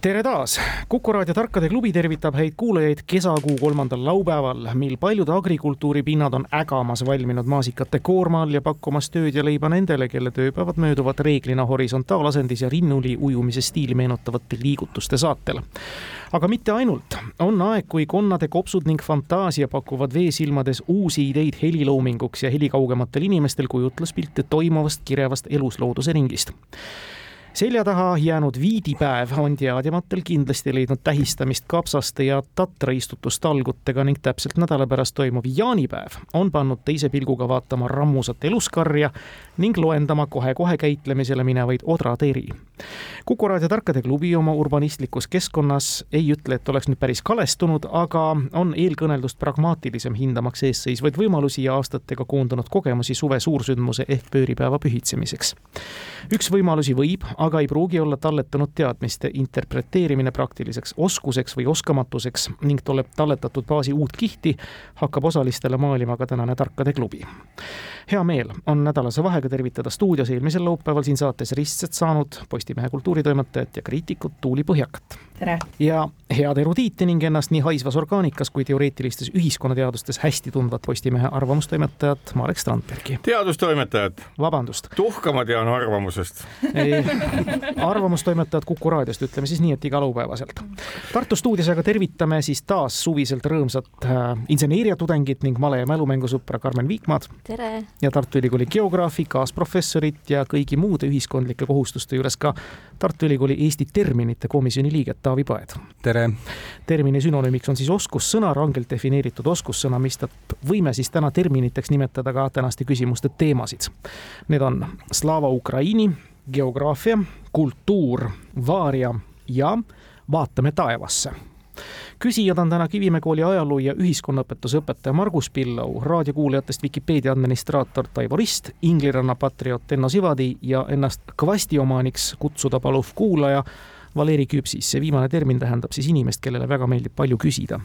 tere taas, Kuku raadio Tarkade klubi tervitab häid kuulajaid kesakuu kolmandal laupäeval, mil paljud agrikultuuripinnad on ägamas valminud maasikate koorma all ja pakkumas tööd ja leiba nendele, kelle tööpäevad mööduvad reeglina horisontaalasendis ja rinnuli ujumise stiili meenutavate liigutuste saatel. aga mitte ainult, on aeg, kui konnade kopsud ning fantaasia pakuvad veesilmades uusi ideid heliloominguks ja helikaugemal inimestel kujutluspilte toimuvast kirevast eluslooduse ringist selja taha jäänud viidipäev on teadjamatel kindlasti leidnud tähistamist kapsaste ja tatra istutustalgutega ning täpselt nädala pärast toimuv jaanipäev on pannud teise pilguga vaatama rammusat eluskarja ning loendama kohe-kohe käitlemisele minevaid odrateri. Kuku raadio Tarkade klubi oma urbanistlikus keskkonnas ei ütle, et oleks nüüd päris kalestunud, aga on eelkõneldust pragmaatilisem hindamaks eesseisvaid võimalusi ja aastatega koondunud kogemusi suve suursündmuse ehk pööripäeva pühitsemiseks. üks võimalusi võib aga ei pruugi olla talletanud teadmiste interpreteerimine praktiliseks oskuseks või oskamatuseks ning tuleb talletatud baasi uut kihti, hakkab osalistele maalima ka tänane Tarkade klubi. hea meel on nädalase vahega tervitada stuudios eelmisel laupäeval siin saates ristsed saanud Postimehe kultuuritoimetajat ja kriitikut Tuuli Põhjakat. Tere! ja head erudiiti ning ennast nii haisvas orgaanikas kui teoreetilistes ühiskonnateadustes hästi tundvat Postimehe arvamustoimetajat Marek Strandbergi. teadustoimetajat. vabandust. tuhka ma tean arvamusest ei, arvamustoimetajad Kuku raadiost, ütleme siis nii, et igalupäevaselt. Tartu stuudios aga tervitame siis taas suviselt rõõmsat äh, inseneeriatudengit ning male- ja mälumängusõpra Karmen Viikmaad. tere! ja Tartu Ülikooli geograafi, kaasprofessorit ja kõigi muude ühiskondlike kohustuste juures ka Tartu Ülikooli Eesti terminite komisjoni liiget Taavi Paed. tere! termini sünonüümiks on siis oskussõna, rangelt defineeritud oskussõna, mistõttu võime siis täna terminiteks nimetada ka tänaste küsimuste teemasid. Need on Slava Ukraini geograafia, kultuur, vaaria ja vaatame taevasse küsijad on täna Kivimäe kooli ajaloo ja ühiskonnaõpetuse õpetaja Margus Pillau, raadiokuulajatest Vikipeedia administraator Taivo Rist, Ingliranna patrioot Enno Sivadi ja ennast kvastiomaaniks kutsuda paluv kuulaja Valeri Küpsis, see viimane termin tähendab siis inimest, kellele väga meeldib palju küsida.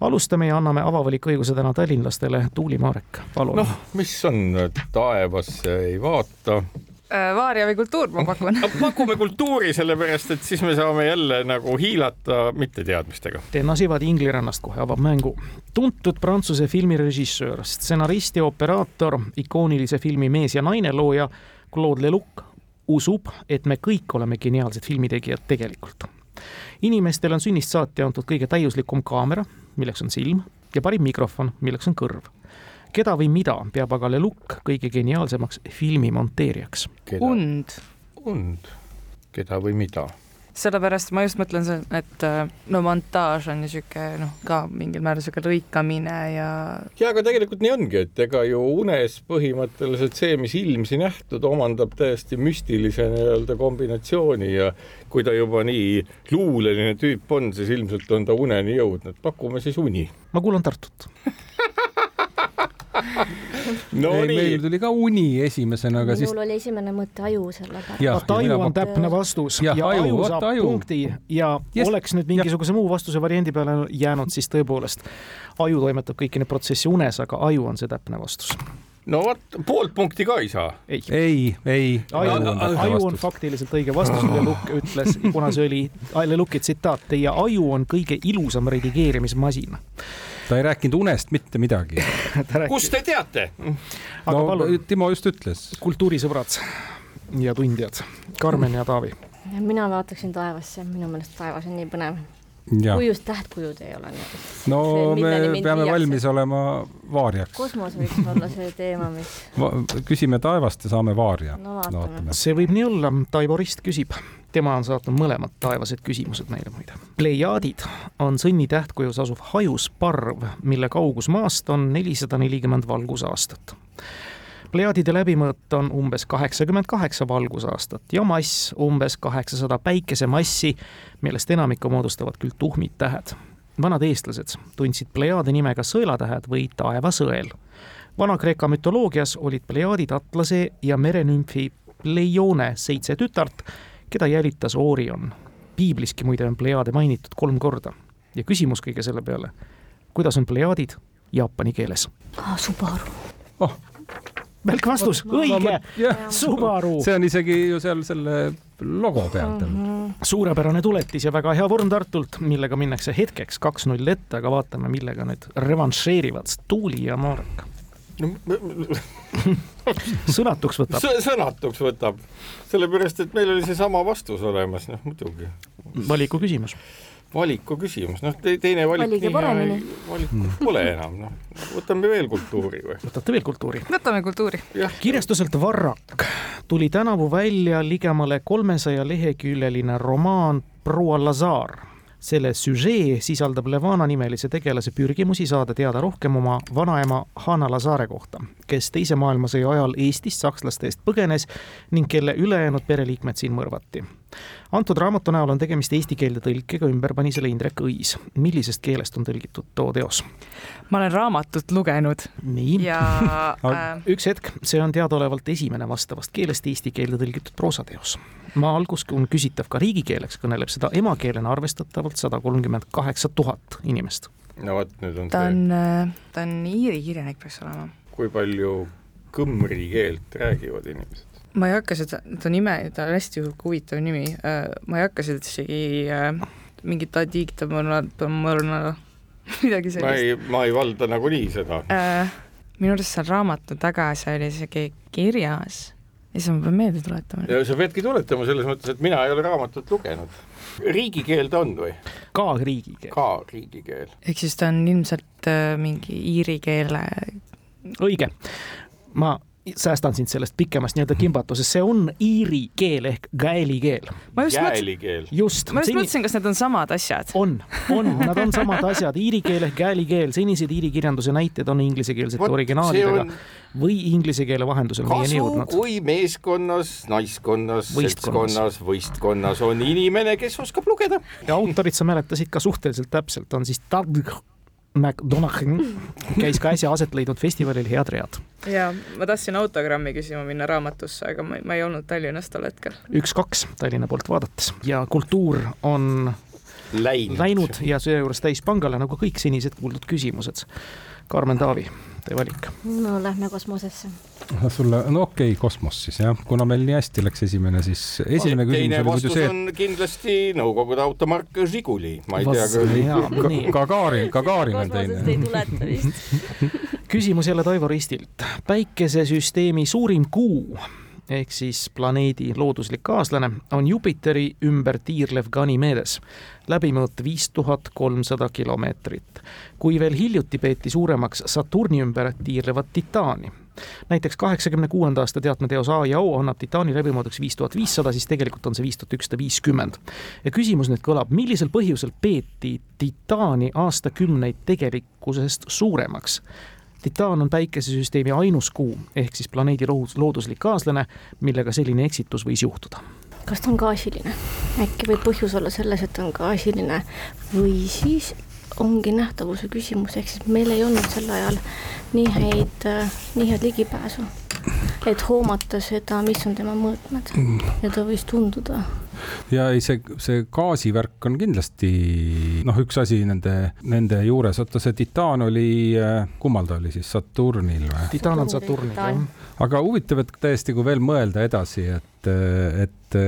alustame ja anname avavaliku õiguse täna tallinlastele, Tuuli Marek, palun. noh, mis on, taevasse ei vaata Äh, vaaria või kultuur, ma pakun pakume kultuuri, sellepärast et siis me saame jälle nagu hiilata mitteteadmistega. Tenno Sivadi Inglirannast kohe avab mängu. tuntud Prantsuse filmirežissöör, stsenarist ja operaator, ikoonilise filmi Mees ja naine looja Claude Lelouch usub, et me kõik oleme geniaalsed filmitegijad tegelikult. inimestele on sünnist saati antud kõige täiuslikum kaamera, milleks on silm, ja parim mikrofon, milleks on kõrv keda või mida peab aga Leluc kõige geniaalsemaks filmi monteerijaks? und. und, keda või mida? Sellepärast ma just mõtlen, et äh, no montaaž on ju sihuke noh, ka mingil määral sihuke lõikamine ja. ja aga tegelikult nii ongi, et ega ju unes põhimõtteliselt see, mis ilmsi nähtud, omandab täiesti müstilise nii-öelda kombinatsiooni ja kui ta juba nii luuleline tüüp on, siis ilmselt on ta uneni jõudnud. pakume siis uni. ma kuulan Tartut no ei, nii. meil tuli ka uni esimesena, aga siis. minul oli esimene mõte aju selle peale. vot aju on täpne vastus ja, ja aju, aju saab aju. punkti ja yes. oleks nüüd mingisuguse ja. muu vastuse variandi peale jäänud, siis tõepoolest aju toimetab kõiki neid protsesse unes, aga aju on see täpne vastus no vot, poolt punkti ka ei saa. ei, ei, ei. aju, aju on faktiliselt õige vastus, Leluk ütles, kuna see oli Leluki tsitaat, teie aju on kõige ilusam redigeerimismasin ta ei rääkinud unest mitte midagi kust te teate? no palun, Timo just ütles. kultuurisõbrad ja tundjad, Karmen ja Taavi. mina vaataksin taevasse, minu meelest taevas on nii põnev. kujust tähtkujud ei ole no see, me peame viiakse. valmis olema vaariaks. kosmos võiks olla see teema, mis küsime taevast ja saame vaaria. no vaatame no,. see võib nii olla, Taivo Rist küsib tema on saatnud mõlemad taevased küsimused meile muide. Pleiaadid on sõnni tähtkujus asuv hajus parv, mille kaugus maast on nelisada nelikümmend valgusaastat. Pleiaadide läbimõõt on umbes kaheksakümmend kaheksa valgusaastat ja mass umbes kaheksasada päikesemassi, millest enamikku moodustavad küll tuhmid tähed. vanad eestlased tundsid Plejaade nimega sõelatähed või taevasõel. Vana-Kreeka mütoloogias olid Plejaadid atlase ja merenümfi Pleione seitse tütart, keda jälitas Orion. piibliski muide on Plejaade mainitud kolm korda ja küsimus kõige selle peale, kuidas on Plejaadid jaapani keeles ah,? Subaru oh välk vastus, õige, Subaru. see on isegi ju seal selle logo peal mm. -hmm. suurepärane tuletis ja väga hea vorm Tartult, millega minnakse hetkeks kaks-null ette, aga vaatame, millega nüüd revanšeerivad Tuuli ja Marek sõnatuks võtab S. sõnatuks võtab, sellepärast et meil oli seesama vastus olemas, noh muidugi. valiku küsimus valiku küsimus, noh te, teine valik valige paremini. valikut pole enam, noh. võtame veel kultuuri või? võtate veel kultuuri? võtame kultuuri. kirjastuselt Varrak tuli tänavu välja ligemale kolmesaja leheküljeline romaan Proua Lazar selle süžee sisaldab Levana nimelise tegelase pürgimusi saada teada rohkem oma vanaema Hanna Lasaare kohta, kes Teise maailmasõja ajal Eestist sakslaste eest põgenes ning kelle ülejäänud pereliikmed siin mõrvati antud raamatu näol on tegemist eesti keelde tõlkega, ümber pani selle Indrek Õis. millisest keelest on tõlgitud too teos? ma olen raamatut lugenud. nii ja äh... üks hetk, see on teadaolevalt esimene vastavast keelest eesti keelde tõlgitud proosateos. maa algus on küsitav ka riigikeeleks, kõneleb seda emakeelena arvestatavalt sada kolmkümmend kaheksa tuhat inimest. no vot, nüüd on ta on, äh, ta on iiri kirjanik peaks olema. kui palju kõmri keelt räägivad inimesed? Ma ei hakka seda, ta nime, ta on hästi huvitav nimi, äh, ma ei hakka seda isegi äh, mingit midagi sellist. ma ei, ma ei valda nagunii seda äh,. minu arust seal raamatu taga see oli isegi kirjas ja siis ma pean meelde tuletama. ja sa peadki tuletama selles mõttes, et mina ei ole raamatut lugenud. riigikeel ta on või? ka riigikeel. ka riigikeel. ehk siis ta on ilmselt äh, mingi iiri keele. õige. ma säästan sind sellest pikemast nii-öelda kimbatusest, see on iiri keel ehk gaeli keel. Gaeli keel. just. ma just seni... mõtlesin, kas need on samad asjad. on, on, nad on samad asjad, iiri keel ehk gaeli keel, senised iiri kirjanduse näited on inglisekeelsete originaalidega on... või inglise keele vahendusel meieni jõudnud. kui meeskonnas, naiskonnas, seltskonnas, võistkonnas on inimene, kes oskab lugeda. ja autorid, sa mäletasid ka suhteliselt täpselt, on siis Tadg McDonagh käis ka äsja aset leidnud festivalil Head read. ja ma tahtsin autogrammi küsima minna raamatusse, aga ma, ma ei olnud Tallinnas tol hetkel. üks-kaks Tallinna poolt vaadates ja kultuur on läinud, läinud ja seejuures täispangale nagu kõik senised kuuldud küsimused. Karmen Taavi teie valik? no lähme kosmosesse. sulle, no okei okay,, kosmos siis jah, kuna meil nii hästi läks esimene, siis esimene küsimus oli muidu see. kindlasti Nõukogude automark Žiguli, ma ei Vas, tea ka. Gagarin, Gagarin on teine. ei tuleta vist küsimus jälle Toivo Ristilt. päikesesüsteemi suurim kuu ehk siis planeedi looduslik kaaslane, on Jupiteri ümber tiirlev Ganymedes, läbimõõt viis tuhat kolmsada kilomeetrit. kui veel hiljuti peeti suuremaks Saturni ümber tiirlevat Titaani, näiteks kaheksakümne kuuenda aasta teatmeteos A ja O annab Titaani läbimõõduks viis tuhat viissada, siis tegelikult on see viis tuhat ükssada viiskümmend. ja küsimus nüüd kõlab, millisel põhjusel peeti Titaani aastakümneid tegelikkusest suuremaks? Titaan on päikesesüsteemi ainus kuu ehk siis planeedi looduslik kaaslane, millega selline eksitus võis juhtuda. kas ta on gaasiline? äkki võib põhjus olla selles, et ta on gaasiline või siis ongi nähtavuse küsimus, ehk siis meil ei olnud sel ajal nii häid, nii head ligipääsu et hoomata seda, mis on tema mõõtmed ja ta võis tunduda. ja ei, see, see gaasivärk on kindlasti noh, üks asi nende, nende juures, oota, see titaan oli, kummal ta oli siis, Saturnil või? titaan on Saturnil, jah. aga huvitav, et täiesti, kui veel mõelda edasi, et, et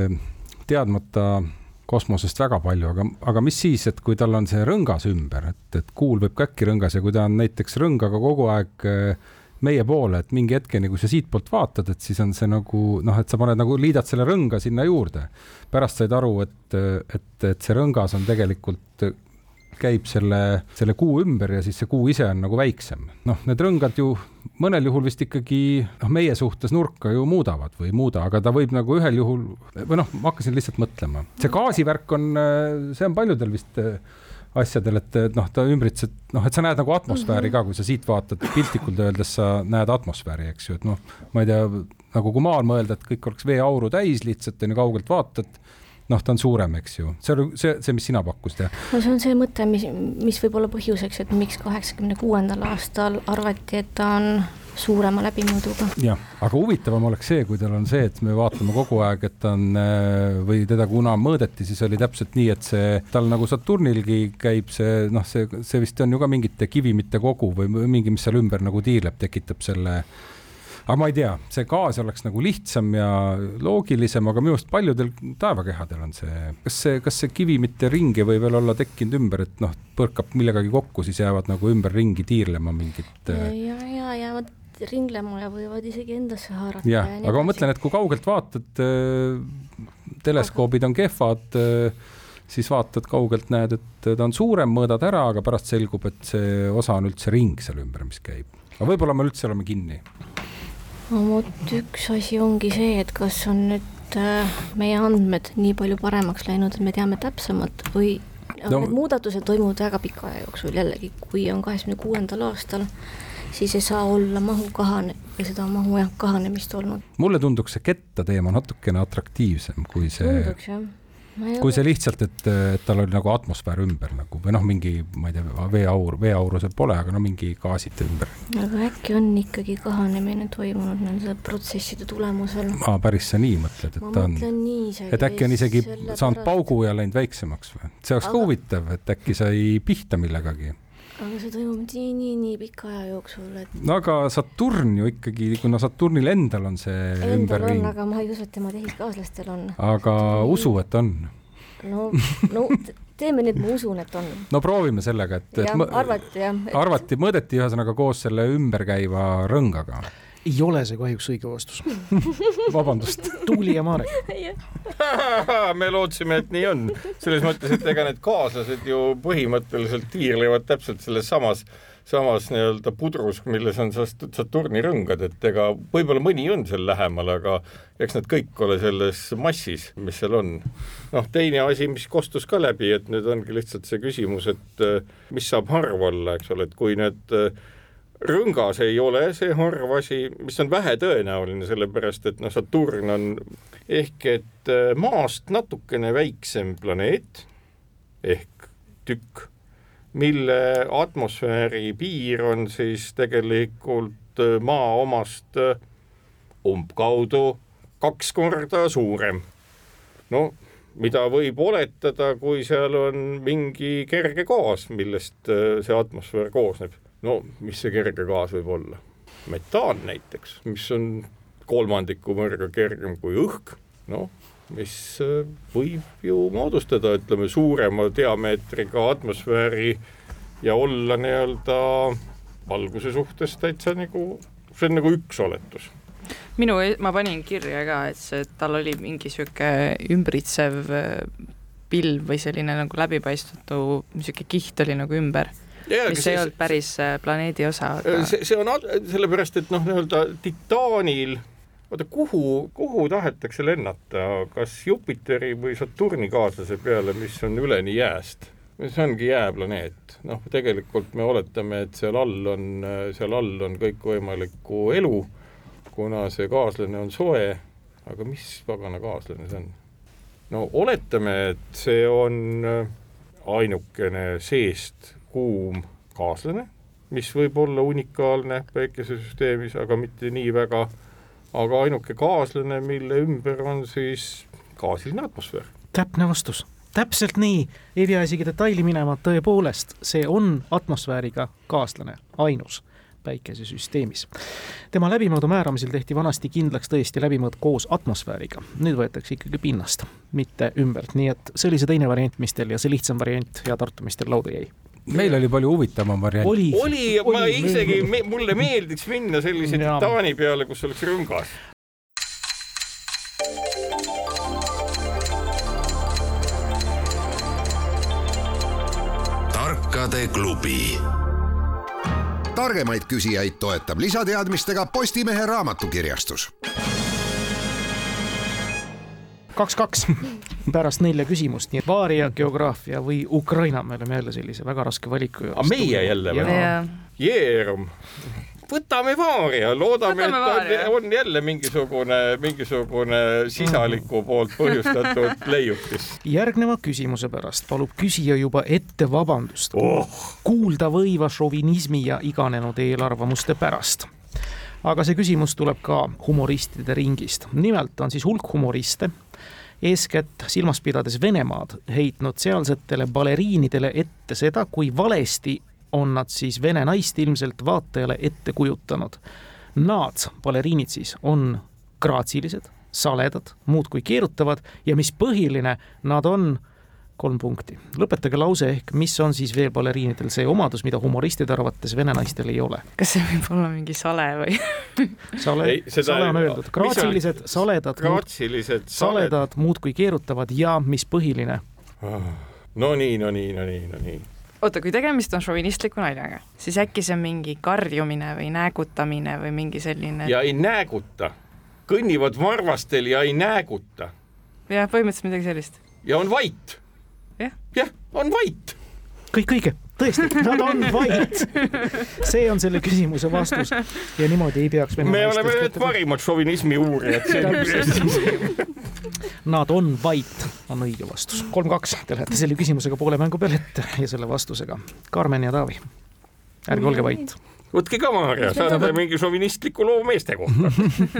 teadmata kosmosest väga palju, aga, aga mis siis, et kui tal on see rõngas ümber, et, et kuul võib ka äkki rõngas ja kui ta on näiteks rõngaga kogu aeg äh, meie poole, et mingi hetkeni, kui sa siitpoolt vaatad, et siis on see nagu noh, et sa paned nagu, liidad selle rõnga sinna juurde. pärast said aru, et, et, et see rõngas on tegelikult, käib selle, selle kuu ümber ja siis see kuu ise on nagu väiksem. noh, need rõngad ju mõnel juhul vist ikkagi noh, meie suhtes nurka ju muudavad või ei muuda, aga ta võib nagu ühel juhul või noh, ma hakkasin lihtsalt mõtlema, see gaasivärk on, see on paljudel vist asjadel, et noh, ta ümbritseb, noh, et sa näed nagu atmosfääri ka, kui sa siit vaatad, piltlikult öeldes sa näed atmosfääri, eks ju, et noh, ma ei tea, nagu kui maal mõelda, et kõik oleks veeauru täis lihtsalt, on ju, kaugelt vaatad noh, ta on suurem, eks ju, see oli see, see, mis sina pakkusid, jah? no see on see mõte, mis, mis võib olla põhjuseks, et miks kaheksakümne kuuendal aastal arvati, et ta on suurema läbimõõduga. jah, aga huvitavam oleks see, kui tal on see, et me vaatame kogu aeg, et ta on äh, või teda kuna mõõdeti, siis oli täpselt nii, et see tal nagu Saturnilgi käib see noh, see, see vist on ju ka mingite kivimite kogu või mingi, mis seal ümber nagu tiirleb, tekitab selle aga ma ei tea, see gaas oleks nagu lihtsam ja loogilisem, aga minu arust paljudel taevakehadel on see, kas see, kas see kivimite ring ei või veel olla tekkinud ümber, et noh, põrkab millegagi kokku, siis jäävad nagu ümberringi tiirlema mingid. ja, ja jäävad ringlema ja võivad isegi endasse haarata. jah, aga ma mõtlen, et kui kaugelt vaatad äh,, teleskoobid on kehvad äh,, siis vaatad kaugelt, näed, et ta on suurem, mõõdad ära, aga pärast selgub, et see osa on üldse ring seal ümber, mis käib. aga võib-olla me üldse oleme kinni. No vot, üks asi ongi see, et kas on nüüd äh, meie andmed nii palju paremaks läinud, et me teame täpsemalt või no, need muudatused toimuvad väga pika aja jooksul jällegi, kui on kaheksakümne kuuendal aastal siis ei saa olla mahu kahane või seda mahu jah, kahanemist olnud. mulle tunduks see ketta teema natukene atraktiivsem kui see. tunduks jah kui see lihtsalt, et, et tal oli nagu atmosfäär ümber nagu või noh, mingi, ma ei tea, veeaur, veeauru seal pole, aga no mingi gaasid ümber. aga äkki on ikkagi kahanemine toimunud nende protsesside tulemusel? aa, päris sa nii mõtled, et ma ta on, et äkki on isegi saanud paugu ja läinud väiksemaks või? see oleks aga... ka huvitav, et äkki sai pihta millegagi aga see toimub nii, nii, nii pika aja jooksul, et. no aga Saturn ju ikkagi, kuna Saturnil endal on see ümberring. aga ma ei usu, et tema tehiskaaslastel on. aga ei... usu, et on. no, no teeme nii, et ma usun, et on. no proovime sellega, et, et. arvati jah et.... arvati, mõõdeti ühesõnaga koos selle ümberkäiva rõngaga ei ole see kahjuks õige vastus vabandust. Tuuli ja Marek me lootsime, et nii on, selles mõttes, et ega need kaaslased ju põhimõtteliselt tiirlevad täpselt selles samas samas nii-öelda pudrus, milles on Saturni rõngad, et ega võib-olla mõni on seal lähemal, aga eks nad kõik ole selles massis, mis seal on. noh, teine asi, mis kostus ka läbi, et nüüd ongi lihtsalt see küsimus, et mis saab harv olla, eks ole, et kui need rõngas ei ole see harv asi, mis on vähetõenäoline, sellepärast et noh, Saturn on ehk et äh, maast natukene väiksem planeet ehk tükk, mille atmosfääri piir on siis tegelikult äh, maa omast äh, umbkaudu kaks korda suurem. no mida võib oletada, kui seal on mingi kerge gaas, millest see atmosfäär koosneb no mis see kerge gaas võib olla? metaan näiteks, mis on kolmandiku võrra kergem kui õhk, noh, mis äh, võib ju moodustada, ütleme, suurema diameetriga atmosfääri ja olla nii-öelda valguse suhtes täitsa nagu, see on nagu üks oletus minu, ma panin kirja ka, et see, tal oli mingi sihuke ümbritsev äh, pilv või selline nagu läbipaistmatu sihuke kiht oli nagu ümber mis ei olnud päris äh, planeedi osa aga.... see, see on sellepärast, et noh, nii-öelda titaanil, oota, kuhu, kuhu tahetakse lennata, kas Jupiteri või Saturni kaaslase peale, mis on üleni jääst? see ongi jääplaneet, noh, tegelikult me oletame, et seal all on, seal all on kõikvõimalikku elu, kuna see kaaslane on soe, aga mis pagana kaaslane see on? no oletame, et see on ainukene seest kuum kaaslane, mis võib olla unikaalne päikesesüsteemis, aga mitte nii väga, aga ainuke kaaslane, mille ümber on siis gaasiline atmosfäär. täpne vastus, täpselt nii, ei pea isegi detaili minema, tõepoolest, see on atmosfääriga kaaslane, ainus päikesesüsteemis. tema läbimõõdu määramisel tehti vanasti kindlaks tõesti läbimõõt koos atmosfääriga, nüüd võetakse ikkagi pinnast, mitte ümbert, nii et see oli see teine variant, mis teil ja see lihtsam variant hea Tartu, mis teil lauda jäi meil oli palju huvitavam variant. oli, oli, ma oli, isegi, mulle meeldiks minna sellise titaani peale, kus oleks rõngas. tarkade klubi. targemaid küsijaid toetab lisateadmistega Postimehe raamatukirjastus kaks-kaks pärast nelja küsimust, nii et Vaaria, geograafia või Ukraina, me oleme jälle sellise väga raske valiku juures. meie jälle või? Jeerum. võtame vaaria, loodame, et vaaria. on, on jälle mingisugune, mingisugune sisaliku poolt põhjustatud leiutis. järgneva küsimuse pärast palub küsija juba ette vabandust oh. kuulda võiva šovinismi ja iganenud eelarvamuste pärast aga see küsimus tuleb ka humoristide ringist. nimelt on siis hulk humoriste, eeskätt silmas pidades Venemaad, heitnud sealsetele baleriinidele ette seda, kui valesti on nad siis vene naist ilmselt vaatajale ette kujutanud. Nad, baleriinid siis, on graatsilised, saledad, muudkui keerutavad ja mis põhiline, nad on kolm punkti. lõpetage lause ehk, mis on siis veel baleriinidel see omadus, mida humoristide arvates vene naistel ei ole? kas see võib olla mingi sale või sale, sale on öeldud, graatsilised, saledad, graatsilised, saledad, muudkui keerutavad ja mis põhiline? Ah, no nii, no nii, no nii, no nii oota, kui tegemist on šovinistliku naljaga, siis äkki see on mingi karjumine või näägutamine või mingi selline. ja ei nääguta, kõnnivad varvastel ja ei nääguta. jah, põhimõtteliselt midagi sellist. ja on vait jah, jah, on vait. kõik õige, tõesti, nad on vait. see on selle küsimuse vastus ja niimoodi ei peaks. me oleme need parimad šovinismi uurijad. Nad on vait, on õige vastus. kolm-kaks, te lähete selle küsimusega poole mängu peale ette ja selle vastusega. Karmen ja Taavi, ärge olge vait võtke ka Maarja, saate mingi šovinistliku loo meeste kohta.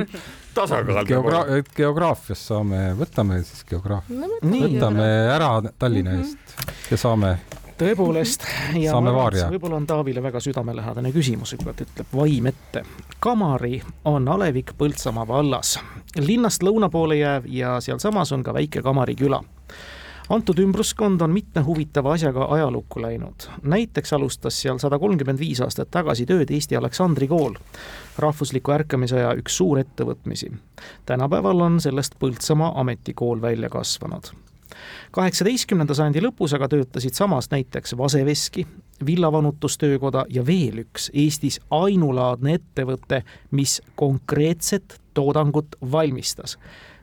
tasakaal Geogra. geograafias saame, võtame siis geograafia no,, võtame ära Tallinna eest ja saame tõepoolest, ja võib-olla on Taavile väga südamelähedane küsimus, kõigepealt ütleb vaim ette. Kamari on alevik Põltsamaa vallas, linnast lõuna poole jääv ja sealsamas on ka väike Kamari küla antud ümbruskond on mitme huvitava asjaga ajalukku läinud. näiteks alustas seal sada kolmkümmend viis aastat tagasi tööd Eesti Aleksandri kool, rahvusliku ärkamisaja üks suurettevõtmisi. tänapäeval on sellest Põltsamaa ametikool välja kasvanud kaheksateistkümnenda sajandi lõpus aga töötasid samas näiteks Vaseveski, villavanutustöökoda ja veel üks Eestis ainulaadne ettevõte, mis konkreetset toodangut valmistas.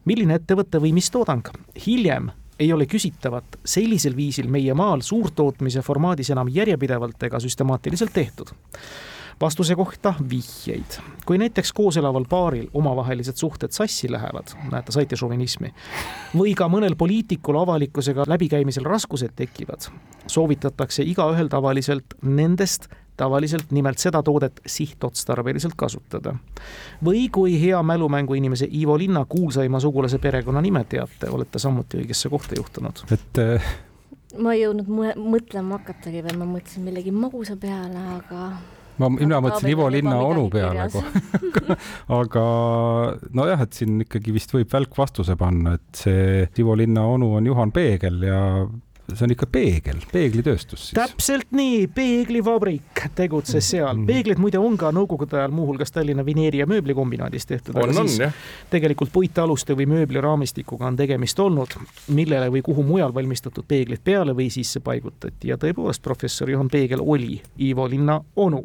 milline ettevõte või mis toodang? hiljem ei ole küsitavat sellisel viisil meie maal suurtootmise formaadis enam järjepidevalt ega süstemaatiliselt tehtud. vastuse kohta vihjeid. kui näiteks koos elaval paaril omavahelised suhted sassi lähevad, näete, saite šovinismi, või ka mõnel poliitikul avalikkusega läbikäimisel raskused tekivad, soovitatakse igaühel tavaliselt nendest tavaliselt nimelt seda toodet sihtotstarbeliselt kasutada. või kui hea mälumänguinimese Ivo Linna kuulsaima sugulase perekonnanime teate, olete samuti õigesse kohta juhtunud. et äh... ma ei jõudnud mõtlema hakatagi veel, ma mõtlesin millegi magusa peale, aga ma, mina mõtlesin Ivo Linna onu peale kohe aga nojah, et siin ikkagi vist võib välkvastuse panna, et see Ivo Linna onu on Juhan Peegel ja see on ikka peegel, peeglitööstus siis. täpselt nii, peeglivabrik tegutses seal. -hmm. peeglid muide on ka nõukogude ajal muuhulgas Tallinna Vineeri- ja mööblikombinaadis tehtud. on, on jah. tegelikult puitaluste või mööbliraamistikuga on tegemist olnud, millele või kuhu mujal valmistatud peeglid peale või sisse paigutati ja tõepoolest professor Juhan Peegel oli Ivo Linna onu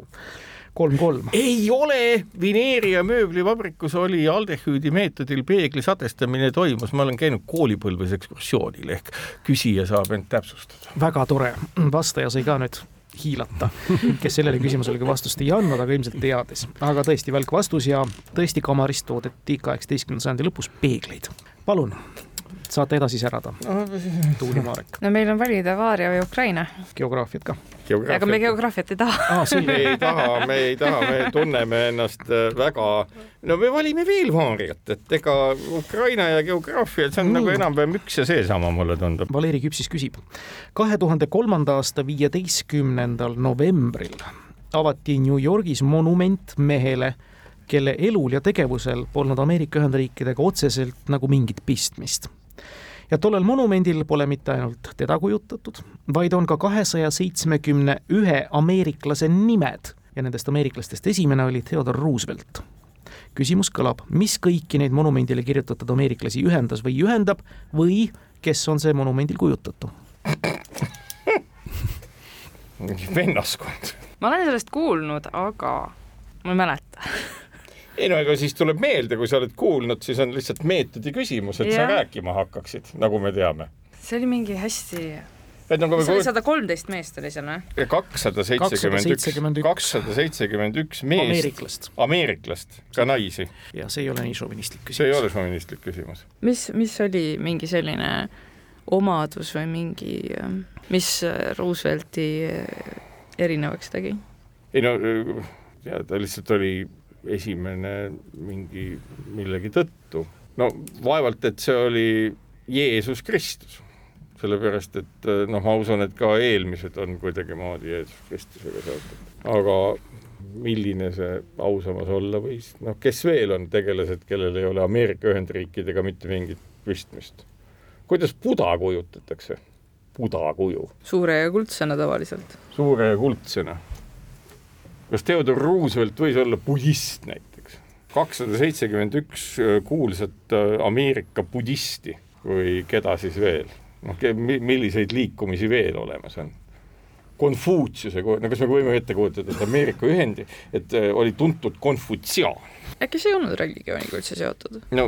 kolm-kolm. ei ole, Vineeria mööblivabrikus oli aldehüüdi meetodil peegli sadestamine toimus, ma olen käinud koolipõlves ekskursioonil ehk küsija saab end täpsustada. väga tore, vastaja sai ka nüüd hiilata, kes sellele küsimusele ka vastust ei andnud, aga ilmselt teadis. aga tõesti välk vastus ja tõesti kamarist toodeti kaheksateistkümnenda sajandi lõpus peegleid. palun saate edasi särada. Tuuli Marek. no meil on valida Vaaria või Ukraina. geograafiat ka. aga me geograafiat ei taha ah,. me ei taha, me ei taha, me tunneme ennast äh, väga, no me valime veel Vaariat, et ega Ukraina ja geograafia, see on mm. nagu enam-vähem üks ja seesama, mulle tundub. Valeri Küpsis küsib. kahe tuhande kolmanda aasta viieteistkümnendal novembril avati New Yorgis monument mehele kelle elul ja tegevusel polnud Ameerika Ühendriikidega otseselt nagu mingit pistmist ja tollel monumendil pole mitte ainult teda kujutatud, vaid on ka kahesaja seitsmekümne ühe ameeriklase nimed ja nendest ameeriklastest esimene oli Theodore Roosevelt. küsimus kõlab, mis kõiki neid monumendile kirjutatud ameeriklasi ühendas või ühendab või kes on see monumendil kujutatu? mingi vennaskond. ma olen sellest kuulnud, aga ma ei mäleta ei no ega siis tuleb meelde, kui sa oled kuulnud, siis on lihtsalt meetodi küsimus, et ja. sa rääkima hakkaksid, nagu me teame. see oli mingi hästi et nagu mis oli sada kolmteist meest oli seal või? kakssada seitsekümmend üks, kakssada seitsekümmend üks meest, ameeriklast, ameeriklast, ka naisi. ja see ei ole nii šovinistlik küsimus. see ei ole šovinistlik küsimus. mis, mis oli mingi selline omadus või mingi, mis Roosevelti erinevaks tegi? ei no, ja ta lihtsalt oli esimene mingi millegi tõttu. no vaevalt, et see oli Jeesus Kristus sellepärast et eh, noh, ma usun, et ka eelmised on kuidagimoodi Jeesus Kristusega seotud, aga milline see ausamas olla võis, noh, kes veel on tegelased, kellel ei ole Ameerika Ühendriikidega mitte mingit pistmist? kuidas Buda kujutatakse? Buda kuju. suure ja kuldsena tavaliselt. suure ja kuldsena. Kas Theodor Roosevelt võis olla budist näiteks? kakssada seitsekümmend üks eh, kuulsat eh, Ameerika budisti või keda siis veel? noh, milliseid liikumisi veel olemas on. Konfutsiuse, no kas me võime ette kujutada, et Ameerika Ühendi, et äh, oli tuntud konfutsiaan. äkki see ei olnud religiooniga üldse seotud? no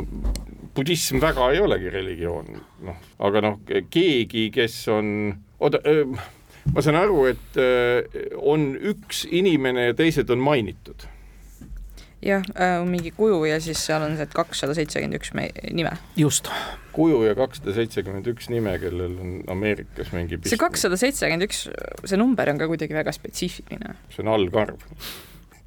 budism väga ei olegi religioon, noh, aga noh, keegi, kes on, oota, ma saan aru, et on üks inimene ja teised on mainitud jah äh,, mingi kuju ja siis seal on see, kakssada seitsekümmend üks nime. just. kuju ja kakssada seitsekümmend üks nime, kellel on Ameerikas mingi see kakssada seitsekümmend üks, see number on ka kuidagi väga spetsiifiline. see on algarv.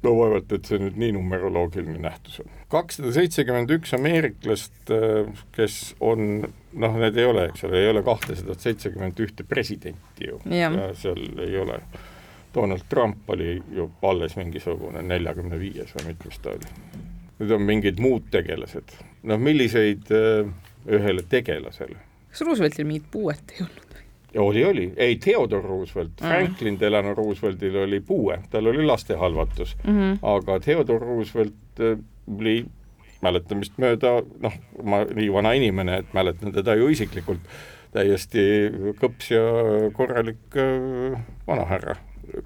No vaevalt, et see nüüd nii numeroloogiline nähtus on. kakssada seitsekümmend üks ameeriklast, äh, kes on, noh, need ei ole, eks ole, ei ole kahtesadat seitsekümmend ühte presidenti ju. ja seal ei ole Donald Trump oli ju alles mingisugune neljakümne viies või mitmes ta oli. nüüd on mingid muud tegelased, noh milliseid äh, ühele tegelasele? kas Rooseveltil mingit puuet ei olnud? Oli, oli, ei Theodore Roosevelt, Franklin mm. Delano Rooseveltil oli puue, tal oli lastehalvatus mm, -hmm. aga Theodore Roosevelt äh, oli mäletamist mööda, noh, ma nii vana inimene, et mäletan teda ju isiklikult, täiesti kõps ja korralik äh, vanahärra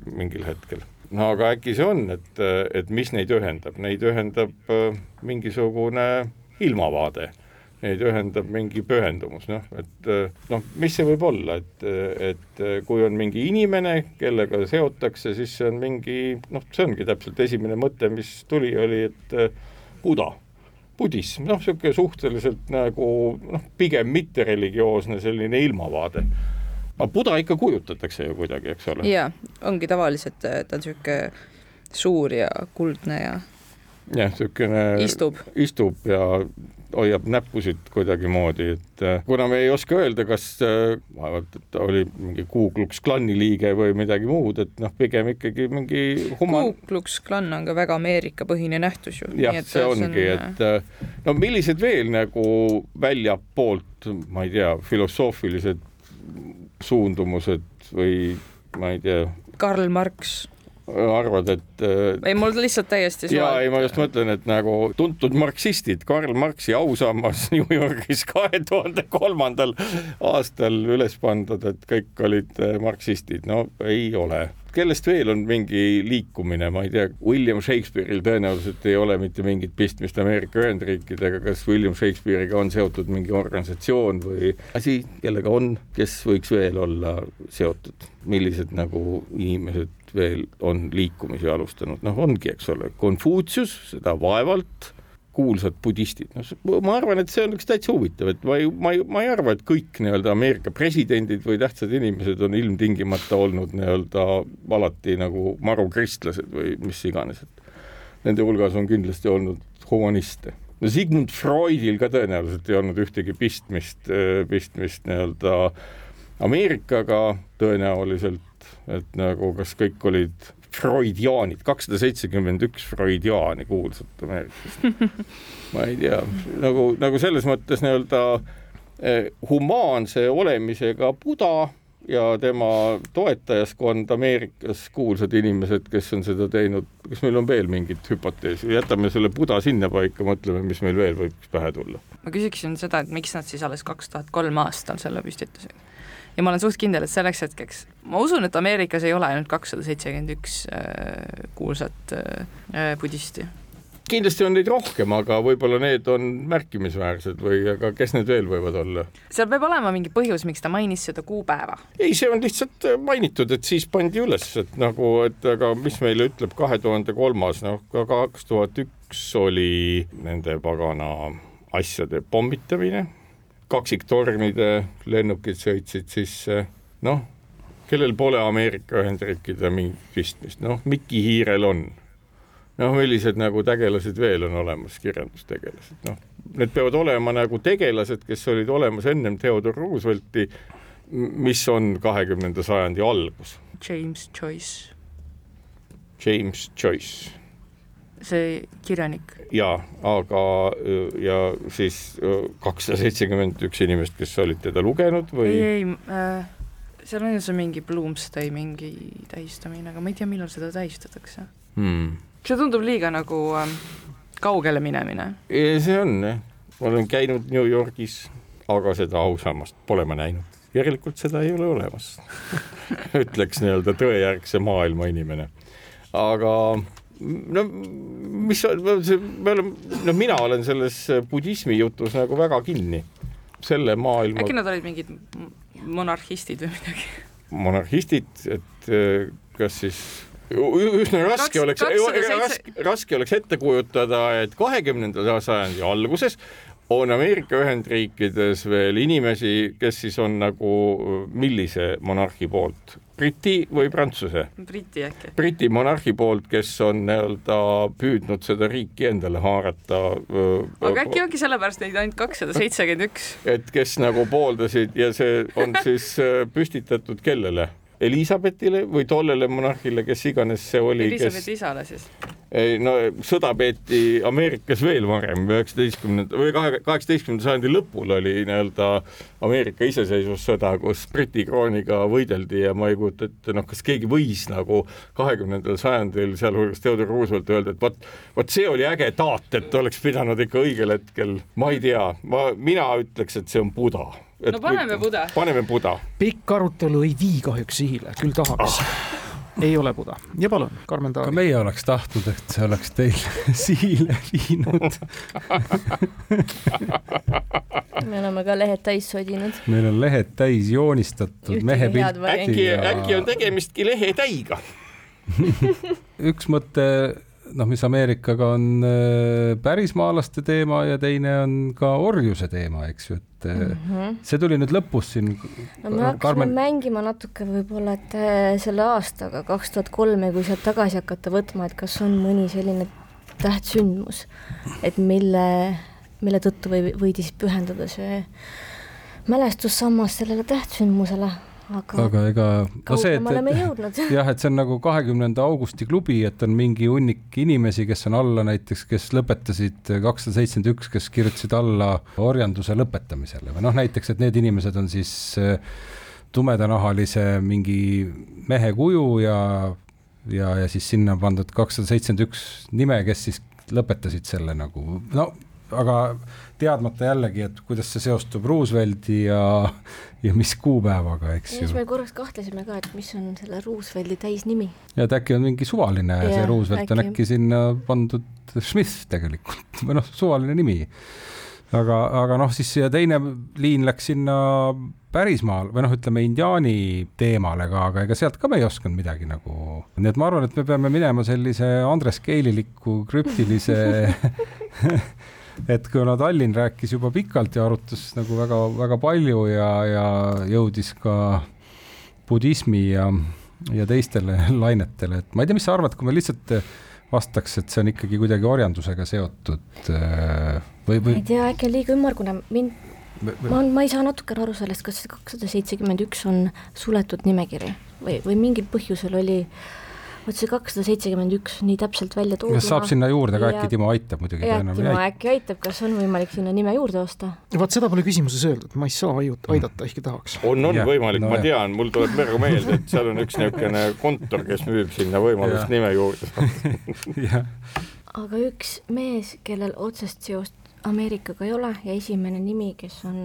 mingil hetkel. no aga äkki see on, et, et mis neid ühendab, neid ühendab äh, mingisugune ilmavaade, neid ühendab mingi pühendumus, noh, et äh, noh, mis see võib olla, et, et kui on mingi inimene, kellega seotakse, siis see on mingi noh, see ongi täpselt esimene mõte, mis tuli, oli, et äh, Buda. Budism, noh, niisugune suhteliselt nagu noh, pigem mittereligioosne selline ilmavaade. Aga Buda ikka kujutatakse ju kuidagi, eks ole. jaa, ongi tavaliselt, ta on niisugune suur ja kuldne ja jah, niisugune istub, istub ja hoiab näppusid kuidagimoodi, et äh, kuna me ei oska öelda, kas äh, vaevalt, et ta oli mingi Ku Klux Klani liige või midagi muud, et noh, pigem ikkagi mingi human... Ku Klux Klan on ka väga Ameerika-põhine nähtus ju. jah, see ongi, et äh, no millised veel nagu väljapoolt, ma ei tea, filosoofilised suundumused või ma ei tea. Karl Marx arvad, et äh, ei, mul lihtsalt täiesti jaa, ei ma just mõtlen, et nagu tuntud marksistid, Karl Marxi ausammas New Yorgis kahe tuhande kolmandal aastal üles pandud, et kõik olid äh, marksistid, no ei ole. Kellest veel on mingi liikumine, ma ei tea, William Shakespeare'il tõenäoliselt ei ole mitte mingit pistmist Ameerika Ühendriikidega, kas William Shakespeare'iga on seotud mingi organisatsioon või asi, kellega on, kes võiks veel olla seotud, millised nagu inimesed veel on liikumisi alustanud, noh, ongi, eks ole, Konfutsius, seda vaevalt kuulsad budistid, noh, ma arvan, et see on üks täitsa huvitav, et ma ei, ma ei, ma ei arva, et kõik nii-öelda Ameerika presidendid või tähtsad inimesed on ilmtingimata olnud nii-öelda alati nagu marukristlased või mis iganes, et nende hulgas on kindlasti olnud humaniste. no Sigmund Freudil ka tõenäoliselt ei olnud ühtegi pistmist, pistmist nii-öelda Ameerikaga tõenäoliselt, et nagu kas kõik olid Freudiaanid, kakssada seitsekümmend üks Freudiaani kuulsat Ameerikast. ma ei tea, nagu, nagu selles mõttes nii-öelda eh, humaanse olemisega Buda ja tema toetajaskond Ameerikas, kuulsad inimesed, kes on seda teinud, kas meil on veel mingit hüpoteesi, jätame selle Buda sinnapaika, mõtleme, mis meil veel võiks pähe tulla. ma küsiksin seda, et miks nad siis alles kaks tuhat kolm aastal selle püstitasid? Ja ma olen suht kindel, et selleks hetkeks, ma usun, et Ameerikas ei ole ainult kakssada seitsekümmend üks äh, kuulsat äh, budisti. kindlasti on neid rohkem, aga võib-olla need on märkimisväärsed või aga kes need veel võivad olla? seal peab olema mingi põhjus, miks ta mainis seda kuupäeva. ei, see on lihtsalt mainitud, et siis pandi üles, et nagu, et aga mis meile ütleb kahe tuhande kolmas, noh ka kaks tuhat üks oli nende pagana asjade pommitamine, kaksiktornide lennukid sõitsid sisse, noh, kellel pole Ameerika Ühendriikide mingit pistmist, noh, Mikki Hiirel on noh, millised nagu tegelased veel on olemas, kirjandustegelased, noh, need peavad olema nagu tegelased, kes olid olemas ennem Theodore Roosevelti, mis on kahekümnenda sajandi algus. James Joyce. James Joyce. See kirjanik. ja, aga ja siis kakssada seitsekümmend üks inimest, kes olid teda lugenud või? ei, ei äh, seal on ju see mingi Bloomsday mingi tähistamine, aga ma ei tea, millal seda tähistatakse hmm see tundub liiga nagu äh, kaugele minemine. see on jah, ma olen käinud New Yorgis, aga seda ausammast pole ma näinud, järelikult seda ei ole olemas ütleks nii-öelda tõejärgse maailma inimene. aga no mis me oleme, no mina olen selles budismi jutus nagu väga kinni, selle maailma. äkki nad olid mingid monarhistid või midagi? monarhistid, et eh, kas siis üsna raske oleks, raske, raske oleks ette kujutada, et kahekümnenda sajandi alguses on Ameerika Ühendriikides veel inimesi, kes siis on nagu millise monarhi poolt, Briti või Prantsuse? Briti äkki. Briti monarhi poolt, kes on nii-öelda püüdnud seda riiki endale haarata. aga äkki ongi sellepärast neid ainult kakssada seitsekümmend üks? et kes nagu pooldasid ja see on siis püstitatud kellele? Elizabethile või tollele monarhile, kes iganes see oli. Elizabethi kes... isale siis? Ei no sõda peeti Ameerikas veel varem, üheksateistkümnenda või kahe, kaheksateistkümnenda sajandi lõpul oli nii-öelda Ameerika iseseisvussõda, kus Briti krooniga võideldi ja ma ei kujuta ette, noh, kas keegi võis nagu kahekümnendal sajandil, sealhulgas Theodore Roosevelt öelda, et vot, vot see oli äge taat, et oleks pidanud ikka õigel hetkel, ma ei tea, ma, mina ütleks, et see on Buda no paneme Buda. paneme Buda. pikk arutelu ei vii kahjuks sihile, küll tahaks ah. Ei ole Buda ja palun, Karmen Taari. ka meie oleks tahtnud, et see oleks teil sihile viinud me oleme ka lehed täis sodinud. meil on lehed täis joonistatud mehe pilt. äkki ja..., äkki on tegemistki lehetäiga üks mõte noh, mis Ameerikaga on äh, pärismaalaste teema ja teine on ka orjuse teema, eks ju, et mm -hmm. see tuli nüüd lõpus siin. no me hakkasime Karmen... mängima natuke võib-olla, et äh, selle aastaga kaks tuhat kolm ja kui sealt tagasi hakata võtma, et kas on mõni selline tähtsündmus, et mille, mille tõttu või võidi siis pühendada see mälestussammas sellele tähtsündmusele aga, aga ega no see, et, jah, et see on nagu kahekümnenda augusti klubi, et on mingi hunnik inimesi, kes on alla näiteks, kes lõpetasid kakssada seitsekümmend üks, kes kirjutasid alla orjanduse lõpetamisele. Või noh, näiteks, et need inimesed on siis eh, tumedanahalise mingi mehe kuju ja, ja, ja siis sinna pandud kakssada seitsekümmend üks nime, kes siis lõpetasid selle nagu. No aga teadmata jällegi, et kuidas see seostub Roosevelti ja, ja mis kuupäevaga, eks ju. siis me korraks kahtlesime ka, et mis on selle Roosevelti täisnimi. ja et äkki on mingi suvaline ja, see Roosevelt äkki. on äkki sinna pandud Smith tegelikult või noh, suvaline nimi. aga, aga noh, siis ja teine liin läks sinna pärismaal või noh, ütleme indiaani teemale ka, aga ega sealt ka me ei osanud midagi nagu, nii et ma arvan, et me peame minema sellise Andres Keililiku krüptilise et kuna Tallinn rääkis juba pikalt ja arutas nagu väga-väga palju ja, ja jõudis ka budismi ja, ja teistele lainetele, et ma ei tea, mis sa arvad, kui me lihtsalt vastaks, et see on ikkagi kuidagi orjandusega seotud äh, või, või? ei tea, äkki on liiga ümmargune, mind, ma, ma ei saa natukene aru sellest, kas kakssada seitsekümmend üks on suletud nimekiri või, või mingil põhjusel oli äh, vot see kakssada seitsekümmend üks nii täpselt välja tooduna. kas saab sinna juurde ka, äkki Timo aitab muidugi? jah, Timo äkki aitab, kas on võimalik sinna nime juurde osta? vaat seda pole küsimuses öeldud, ma ei saa aidata, ehkki tahaks. on, on ja, võimalik no,, ma tean, mul tuleb praegu meelde, et seal on üks niisugune kontor, kes müüb sinna võimalust ja. nime juurde aga üks mees, kellel otsest seost Ameerikaga ei ole ja esimene nimi, kes on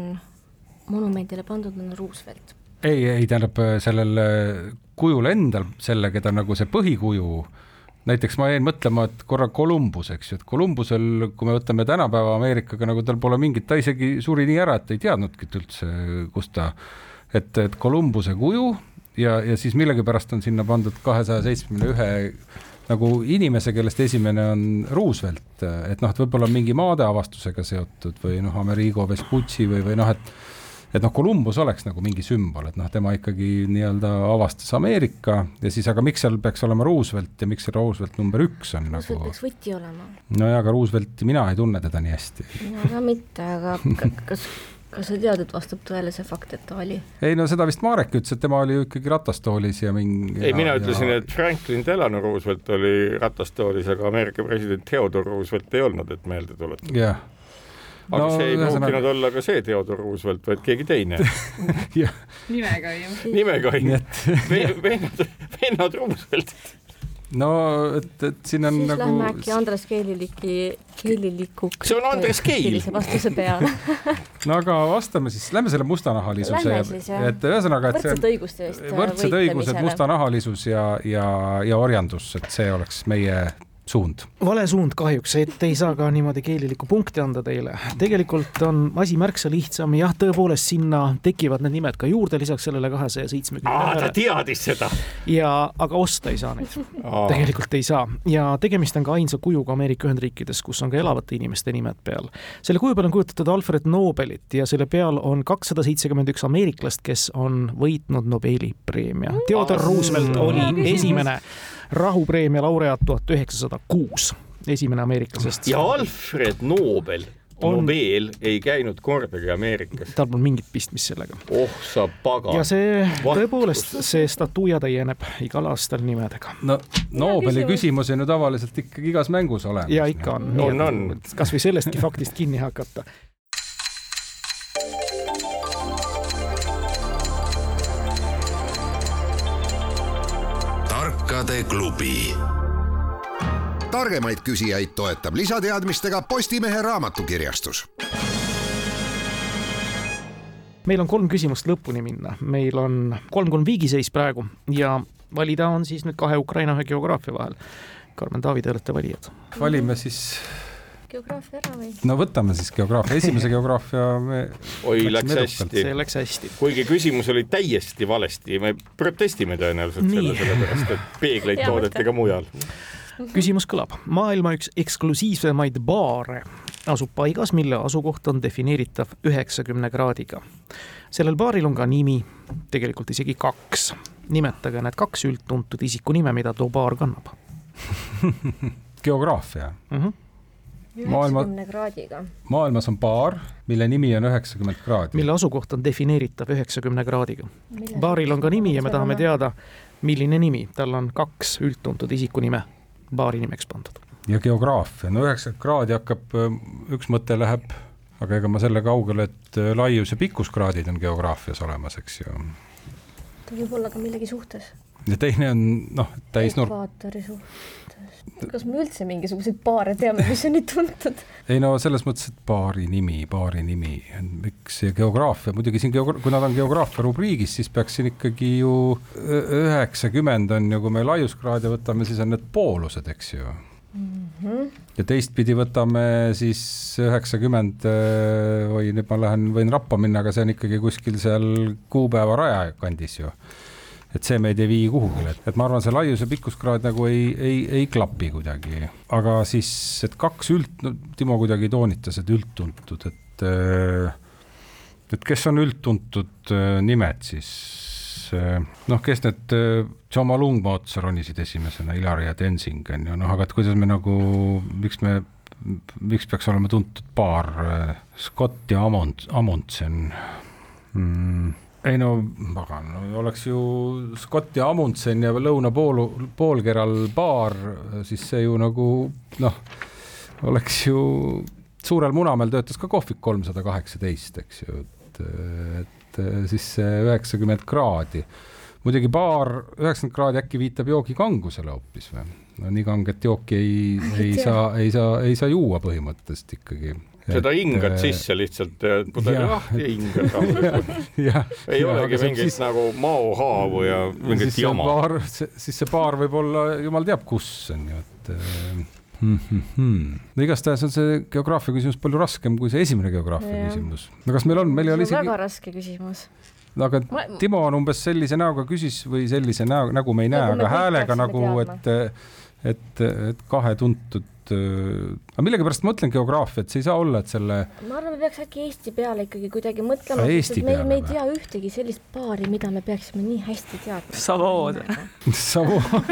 monumendile pandud, on Roosevelt ei, ei tähendab sellel kujul endal, selle, keda nagu see põhikuju näiteks ma jäin mõtlema, et korra Columbus, eks ju, et Columbusel, kui me võtame tänapäeva Ameerikaga, nagu tal pole mingit, ta isegi suri nii ära, et ei teadnudki üldse, kus ta, et, et Columbuse kuju ja, ja siis millegipärast on sinna pandud kahesaja seitsmekümne ühe nagu inimese, kellest esimene on Roosevelt, et noh, et võib-olla mingi maadeavastusega seotud või noh, Amerigo Vespucci või, või noh, et et noh, Columbus oleks nagu mingi sümbol, et noh, tema ikkagi nii-öelda avastas Ameerika ja siis, aga miks seal peaks olema Roosevelt ja miks see Roosevelt number üks on Roosevelt nagu? peaks võti olema. nojah, aga Roosevelti mina ei tunne teda nii hästi. mina ka mitte, aga kas kas sa tead, et vastab tõele see fakt, et ta oli? ei no seda vist Marek ütles, et tema oli ju ikkagi ratastoolis ja mingi ei, mina ütlesin, ja... et Franklin Delano Roosevelt oli ratastoolis, aga Ameerika president Theodore Roosevelt ei olnud, et meelde tuletada. jah aga no, see ei pruukinud sõna... olla ka see Theodore Roosevelt, vaid keegi teine nimega ei. nimega ei. vennad, vennad Rooseveltid no et, et siin on siis nagu. lähme äkki Andres Keeliliki, Keelilikuks. see on Andres Keel. vastuse peale no aga vastame siis, lähme selle mustanahalisuse, et ühesõnaga, et see võrdsed õiguste eest. võrdsed õigused, mustanahalisus ja, ja, ja orjandus, et see oleks meie suund. vale suund kahjuks, et ei saa ka niimoodi keelilikku punkti anda teile. tegelikult on asi märksa lihtsam, jah, tõepoolest sinna tekivad need nimed ka juurde, lisaks sellele kahesaja seitsmekümne. ta teadis seda. ja, aga osta ei saa neid tegelikult ei saa ja tegemist on ka ainsa kujuga Ameerika Ühendriikides, kus on ka elavate inimeste nimed peal. selle kuju peal on kujutatud Alfred Nobelit ja selle peal on kakssada seitsekümmend üks ameeriklast, kes on võitnud Nobeli preemia. Theodore Roosevelt oli esimene rahupreemia laureaat tuhat üheksasada kuus, esimene ameeriklasest. ja Alfred Nobel on... Nobel ei käinud kordagi Ameerikas. tal pole mingit pistmist sellega. oh sa pagan. ja see tõepoolest, see statuuia täieneb igal aastal nimedega. no Nobeli küsimus on ju tavaliselt ikkagi igas mängus olemas. ja ikka on. on, on. kasvõi sellestki faktist kinni hakata tarkade klubi. targemaid küsijaid toetab lisateadmistega Postimehe raamatukirjastus. meil on kolm küsimust lõpuni minna, meil on kolm-kolm viigiseis praegu ja valida on siis nüüd kahe Ukraina ühe geograafia vahel. Karmen Taavi, te olete valijad. valime siis geograafia ära või? no võtame siis geograafia, esimese geograafia me oi, läks hästi. see läks hästi. kuigi küsimus oli täiesti valesti, me protestime tõenäoliselt Nii. selle, sellepärast et peegleid toodeti ka mujal. küsimus kõlab, maailma üks eksklusiivsemaid baare asub paigas, mille asukoht on defineeritav üheksakümne kraadiga. sellel baaril on ka nimi, tegelikult isegi kaks. nimetage need kaks üldtuntud isikunime, mida too baar kannab geograafia mm. -hmm maailma, kraadiga. maailmas on baar, mille nimi on üheksakümmend kraadi. mille asukoht on defineeritav üheksakümne kraadiga. baaril on ka nimi ja me tahame teada, milline nimi, tal on kaks üldtuntud isikunime baari nimeks pandud. ja geograafia, no üheksakümmend kraadi hakkab, üks mõte läheb, aga ega ma selle kaugele, et laius ja pikkuskraadid on geograafias olemas, eks ju. ta võib olla ka millegi suhtes. Ja teine on noh, täisnurk. ekvaatori suhtes kas me üldse mingisuguseid paare teame, mis on nii tuntud? ei no selles mõttes, et paari nimi, paari nimi, miks see geograafia, muidugi siin geogra-, kui nad on geograafia rubriigis, siis peaks siin ikkagi ju üheksakümmend on ju, kui me laiuskraade võtame, siis on need poolused, eks ju mm. -hmm. ja teistpidi võtame siis üheksakümmend või nüüd ma lähen, võin rappa minna, aga see on ikkagi kuskil seal kuupäeva raja kandis ju et see meid ei vii kuhugile, et, et ma arvan, see laius ja pikkuskraad nagu ei, ei, ei klapi kuidagi. aga siis, et kaks üld, no Timo kuidagi toonitas, et üldtuntud, et äh, et kes on üldtuntud äh, nimed siis, äh, noh, kes need Tšoma Lungma otsa ronisid esimesena, Ilari ja Tenzing on ju, noh, aga et kuidas me nagu, miks me, miks peaks olema tuntud paar, Scott ja Amond, Amundsen mm ei no pagan no,, oleks ju Scott ja Amundsen ja lõunapoolu, poolkeral baar, siis see ju nagu noh, oleks ju, Suurel Munamäel töötas ka kohvik kolmsada kaheksateist, eks ju, et, et siis see üheksakümmend kraadi. muidugi baar üheksakümmend kraadi äkki viitab joogi kangusele hoopis või? no nii kanget jooki ei, ei saa, ei saa, ei saa juua põhimõtteliselt ikkagi seda hingad äh, sisse lihtsalt, pudeli lahti ja hingad rahulikult. ei ja, olegi mingit siis, nagu maohaavu ja mingit jama. siis see baar võib olla jumal teab kus on ju, et Mm -hmm. no igastahes on see geograafia küsimus palju raskem kui see esimene geograafia ja. küsimus. no kas meil on, meil ei ole isegi. väga raske küsimus. no aga ma... Timo on umbes sellise näoga küsis või sellise näo, nägu me ei näe, aga häälega nagu, et, et, et kahe tuntud et aga millegipärast ma mõtlen geograafia, et see ei saa olla, et selle. ma arvan, me peaks äkki Eesti peale ikkagi kuidagi mõtlema, sest me, me ei tea ühtegi sellist paari, mida me peaksime nii hästi teadma. Savood. Savood.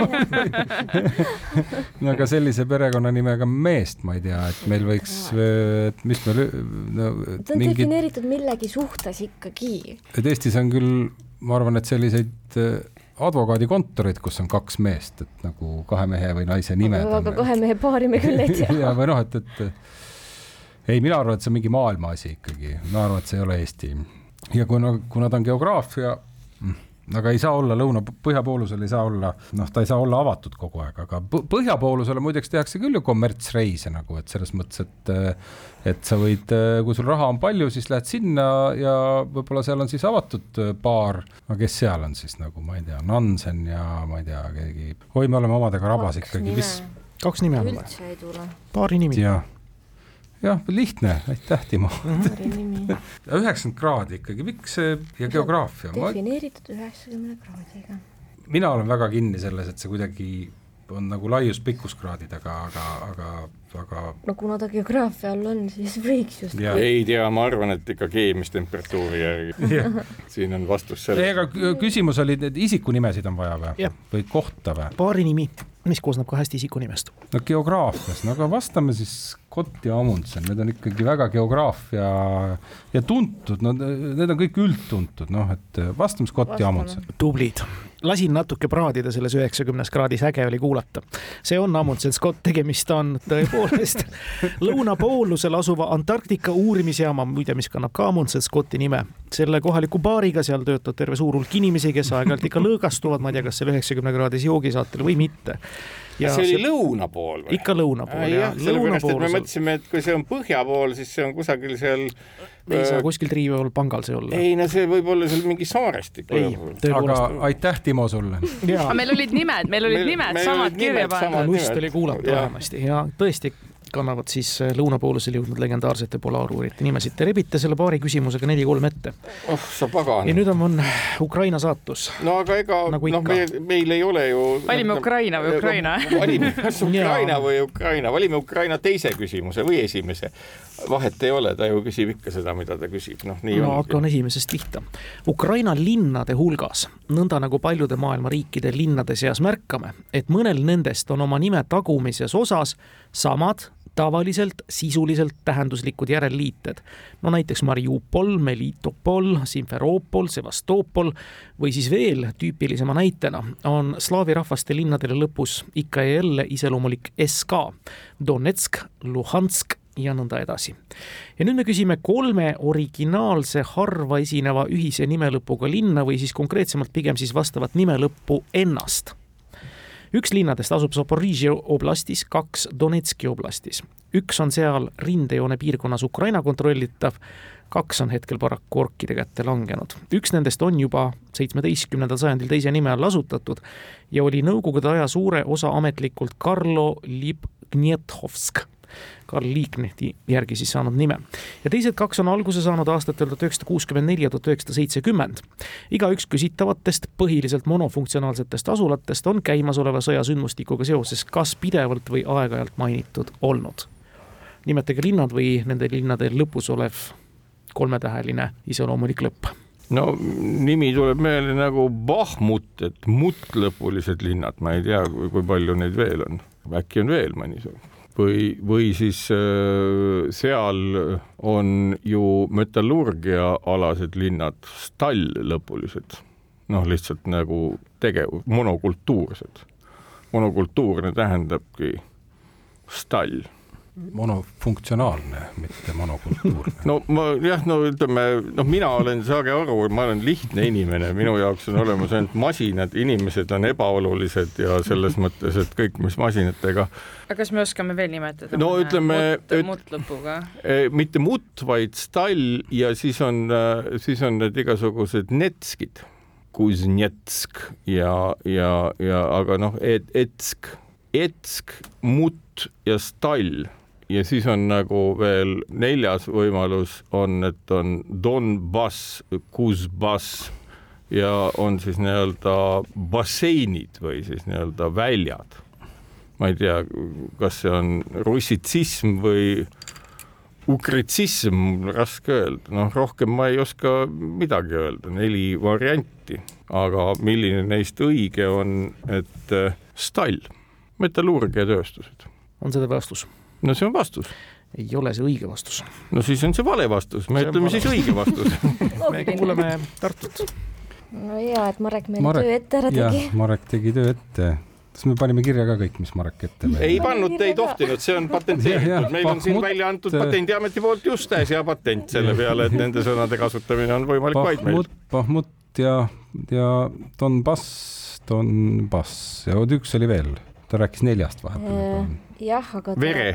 no aga sellise perekonnanimega meest ma ei tea, et meil võiks, et mis me no,. ta on mingid... defineeritud millegi suhtes ikkagi. et Eestis on küll, ma arvan, et selliseid advokaadikontorid, kus on kaks meest, et nagu kahe mehe või naise nimed. aga kahe mehe paari me küll ei tea ja või noh, et, et ei, mina arvan, et see on mingi maailma asi ikkagi, ma arvan, et see ei ole Eesti. ja kuna, kuna ta on geograafia aga ei saa olla lõuna, põhjapoolusel ei saa olla, noh, ta ei saa olla avatud kogu aeg, aga põhjapoolusele muideks tehakse küll ju kommertsreise nagu, et selles mõttes, et et sa võid, kui sul raha on palju, siis lähed sinna ja võib-olla seal on siis avatud baar, no kes seal on siis nagu, ma ei tea, Nansen ja ma ei tea, keegi, oi, me oleme omadega rabas ikkagi, mis kaks nime on või? üldse ei tule. paari nimi. jah jah, lihtne, aitäh, Timo. üheksakümmend kraadi ikkagi, miks see ja geograafia? defineeritud üheksakümne kraadiga. mina olen väga kinni selles, et see kuidagi on nagu laius-pikkuskraadid, aga, aga, aga, aga. no kuna ta geograafia all on, siis võiks just. ei tea, ma arvan, et ikka keemimistemperatuuri järgi siin on vastus selles. ei, aga küsimus oli, et isikunimesid on vaja või? või kohta või? paari nimi mis koosneb kahest isikunimest. no geograafias, no aga vastame siis Scott ja Amundsen, need on ikkagi väga geograafia ja tuntud, no need on kõik üldtuntud, noh, et vastame Scott ja Amundsen. tublid, lasin natuke praadida selles üheksakümnes kraadis, äge oli kuulata. see on Amundsen Scott, tegemist on tõepoolest lõunapoolusel asuva Antarktika uurimisjaama, muide, mis kannab ka Amundsen Scotti nime. selle kohaliku baariga seal töötab terve suur hulk inimesi, kes aeg-ajalt ikka lõõgastuvad, ma ei tea, kas seal üheksakümne kraadis joogisaatel või mitte see oli see... lõuna pool või? ikka lõuna pool jah, sellepärast, et me mõtlesime, et kui see on põhja pool, siis see on kusagil seal ei saa kuskil triivi all pangal see olla. ei no see võib olla seal mingi saarestik. aga aitäh, Timo, sulle. aga meil olid nimed, meil olid meil, nimed meil samad kirja pandud. lust oli kuulata vähemasti ja tõesti kannavad siis äh, lõunapoolusele jõudnud legendaarsete polaaruurite nimesid. Te rebite selle paari küsimusega neli-kolm ette. oh sa pagan. ja nüüd on, on Ukraina saatus. no aga ega nagu noh, meil, meil ei ole ju. valime Ukraina või Ukraina valime kas Ukraina või Ukraina, valime Ukraina teise küsimuse või esimese. Vahet ei ole, ta ju küsib ikka seda, mida ta küsib, noh nii no, ongi. hakkan esimesest pihta. Ukraina linnade hulgas, nõnda nagu paljude maailma riikide linnade seas märkame, et mõnel nendest on oma nime tagumises osas samad tavaliselt sisuliselt tähenduslikud järelliited. no näiteks Mariupol, Melitopol, Simferopol, Sevastopol või siis veel tüüpilisema näitena on slaavi rahvaste linnadele lõpus ikka ja jälle iseloomulik SK, Donetsk, Luhansk ja nõnda edasi. ja nüüd me küsime kolme originaalse harva esineva ühise nimelõpuga linna või siis konkreetsemalt pigem siis vastavat nimelõppu ennast üks linnadest asub Zaporižje oblastis, kaks Donetski oblastis. üks on seal rindejoone piirkonnas Ukraina kontrollitav, kaks on hetkel paraku orkide kätte langenud. üks nendest on juba seitsmeteistkümnendal sajandil teise nime all asutatud ja oli Nõukogude aja suure osa ametlikult Karlo Libgnethovsk Karl Liikneti järgi siis saanud nime. ja teised kaks on alguse saanud aastatel tuhat üheksasada kuuskümmend neli ja tuhat üheksasada seitsekümmend. igaüks küsitavatest põhiliselt monofunktsionaalsetest asulatest on käimasoleva sõjasündmustikuga seoses kas pidevalt või aeg-ajalt mainitud olnud. nimetage linnad või nende linnade lõpus olev kolmetäheline iseloomulik lõpp no nimi tuleb meelde nagu Bahmut, et muttlõpulised linnad, ma ei tea, kui palju neid veel on, äkki on veel mõni või, või siis äh, seal on ju metallurgiaalased linnad stalllõpulised, noh, lihtsalt nagu tegev, monokultuursed. monokultuurne tähendabki stall, monofunktsionaalne, mitte monokultuurne. no ma jah, no ütleme, noh, mina olen, saage aru, ma olen lihtne inimene, minu jaoks on olemas ainult masinad, inimesed on ebaolulised ja selles mõttes, et kõik, mis masinatega. aga kas me oskame veel nimetada? no ütleme, et mutt lõpuga. Eh, mitte mutt, vaid stall ja siis on, eh, siis on need igasugused netskid, kuznetsk ja, ja, ja aga noh, et etsk, etsk, mutt ja stall ja siis on nagu veel neljas võimalus on, et on Donbass, Kuzbass ja on siis nii-öelda basseinid või siis nii-öelda väljad. ma ei tea, kas see on russitsism või ukritsism, raske öelda, noh, rohkem ma ei oska midagi öelda, neli varianti, aga milline neist õige on, et äh, stall, metallurgiatööstused. on see vastus? No see on vastus. ei ole see õige vastus. no siis on see vale vastus, me ütleme siis õige vastus me kuuleme Tartut. no hea, et Marek meile Marek, töö ette ära tegi. Marek tegi töö ette kas me panime kirja ka kõik, mis Marek ette lõi? ei pannud, ei tohtinud, see on patenteeritud, meil on siin välja antud Patendiameti poolt just äsja patent selle peale, et nende sõnade kasutamine on võimalik vaid meil. Bahmut ja, ja Donbass, Donbass ja oot üks oli veel, ta rääkis neljast vahepeal jah, aga vere.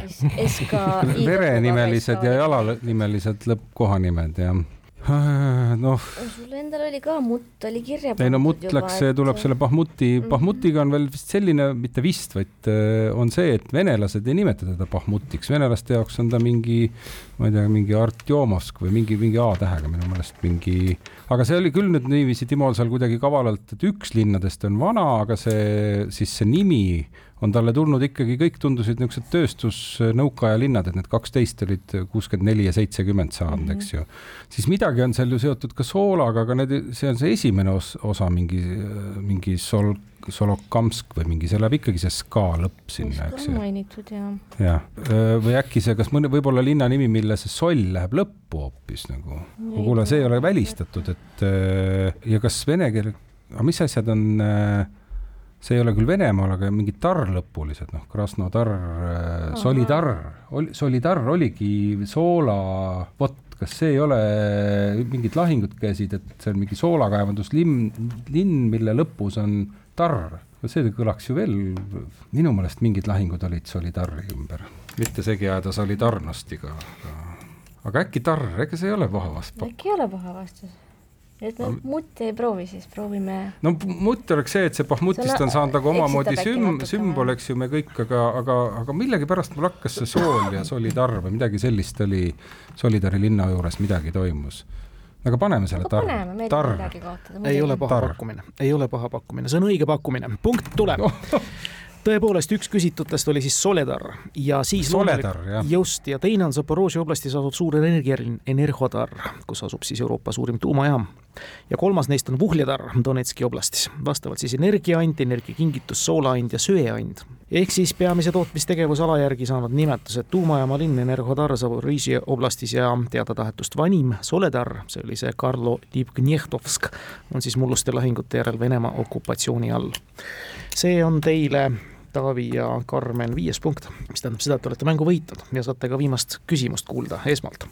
verenimelised ja jalanimelised lõppkohanimed ja noh. sul endal oli ka mutt oli kirja pandud. ei no mutt läks, see tuleb selle Bahmuti mm, -hmm. Bahmutiga on veel vist selline, mitte vist, vaid äh, on see, et venelased ei nimeta teda Bahmutiks, venelaste jaoks on ta mingi, ma ei tea, mingi Artjomovsk või mingi, mingi A-tähega minu meelest mingi, aga see oli küll nüüd niiviisi Timol seal kuidagi kavalalt, et üks linnadest on vana, aga see, siis see nimi on talle tulnud ikkagi, kõik tundusid niisugused tööstusnõukaaja linnad, et need kaksteist olid kuuskümmend neli ja seitsekümmend saanud mm, -hmm. eks ju. siis midagi on seal ju seotud ka soolaga, aga need, see on see esimene os, osa mingi, mingi sol-, Solokamsk või mingi, see läheb ikkagi see ska lõpp sinna, eks ju. mainitud ja. jah, või äkki see, kas mõne, võib-olla linna nimi, mille see soll läheb lõppu hoopis nagu. kuule, see ei ole välistatud, et ja kas vene keel, aga mis asjad on äh, see ei ole küll Venemaal, aga mingid tarr-lõpulised, noh, Krasnodar, äh, Solidar, oli, Solidar oligi Soola, vot, kas see ei ole, mingid lahingud käisid, et see on mingi soolakaevanduslinn, linn, mille lõpus on tarr. see kõlaks ju veel, minu meelest mingid lahingud olid Solidarri ümber, mitte segi ajada Solidarnostiga, aga aga äkki tarr, ega see ei ole paha vastus? äkki ei ole paha vastus et me mutti ei proovi, siis proovime. no mutt oleks see, et see Bahmutist on saanud nagu omamoodi süm-, sümbol, eks ju, me kõik, aga, aga, aga millegipärast mul hakkas see sool ja solidar või midagi sellist oli Solidari linna juures midagi toimus aga paneme selle tarr. tarr. ei ole paha tar. pakkumine, ei ole paha pakkumine, see on õige pakkumine, punkt tuleb tõepoolest, üks küsitutest oli siis Soledar ja siis Soledar, just, ja teine on Zaporožje oblastis asuv suur energialinn Enerhodar, kus asub siis Euroopa suurim tuumajaam. Ja kolmas neist on Vuhledar Donetski oblastis, vastavalt siis energiaand, energiakingitus, soolaand ja söeand. ehk siis peamise tootmistegevusala järgi saanud nimetused tuumajaama linn Enerhodar Zaporožje oblastis ja teadatähetust vanim Soledar, see oli see Karlo Dibgnehtovsk, on siis mulluste lahingute järel Venemaa okupatsiooni all. see on teile Taavi ja Karmen viies punkt, mis tähendab seda, et olete mängu võitnud ja saate ka viimast küsimust kuulda esmalt.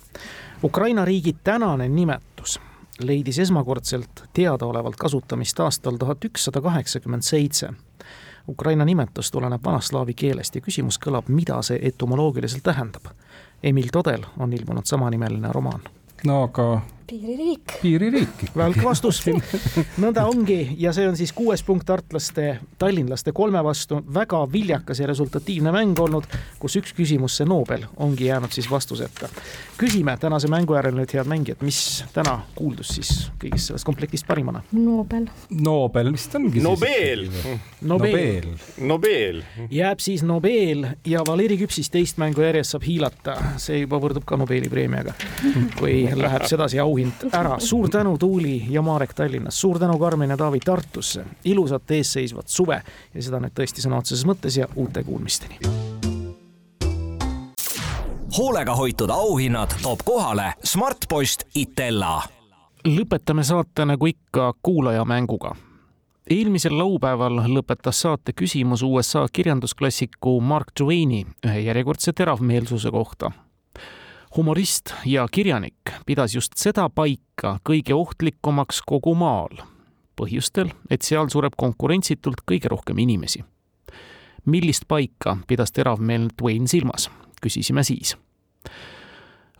Ukraina riigi tänane nimetus leidis esmakordselt teadaolevalt kasutamist aastal tuhat ükssada kaheksakümmend seitse. Ukraina nimetus tuleneb vanaslaavi keelest ja küsimus kõlab, mida see etümoloogiliselt tähendab. Emil Todel on ilmunud samanimeline romaan. no aga piiririik. piiririik. välk vastus nõnda ongi ja see on siis kuues punkt tartlaste, tallinlaste kolme vastu, väga viljakas ja resultatiivne mäng olnud, kus üks küsimus, see Nobel, ongi jäänud siis vastuseta. küsime tänase mängu järel nüüd, head mängijad, mis täna kuuldus siis kõigist sellest komplektist parimana? Nobel. Nobel vist ongi Nobel. siis. Nobel. Nobel. jääb siis Nobel ja Valeri Küpsis teist mängu järjest saab hiilata, see juba võrdub ka Nobeli preemiaga, kui läheb sedasi au auhind ära. suur tänu, Tuuli ja Marek Tallinnas, suur tänu, Karmen ja Taavi Tartusse. ilusat eesseisvat suve ja seda nüüd tõesti sõna otseses mõttes ja uute kuulmisteni. hoolega hoitud auhinnad toob kohale Smartpost Itella. lõpetame saate nagu ikka kuulajamänguga eelmisel laupäeval lõpetas saate küsimus USA kirjandusklassiku Mark Twaini ühe järjekordse teravmeelsuse kohta. Humorist ja kirjanik pidas just seda paika kõige ohtlikumaks kogu maal, põhjustel, et seal sureb konkurentsitult kõige rohkem inimesi. millist paika pidas teravmeelne Twain silmas, küsisime siis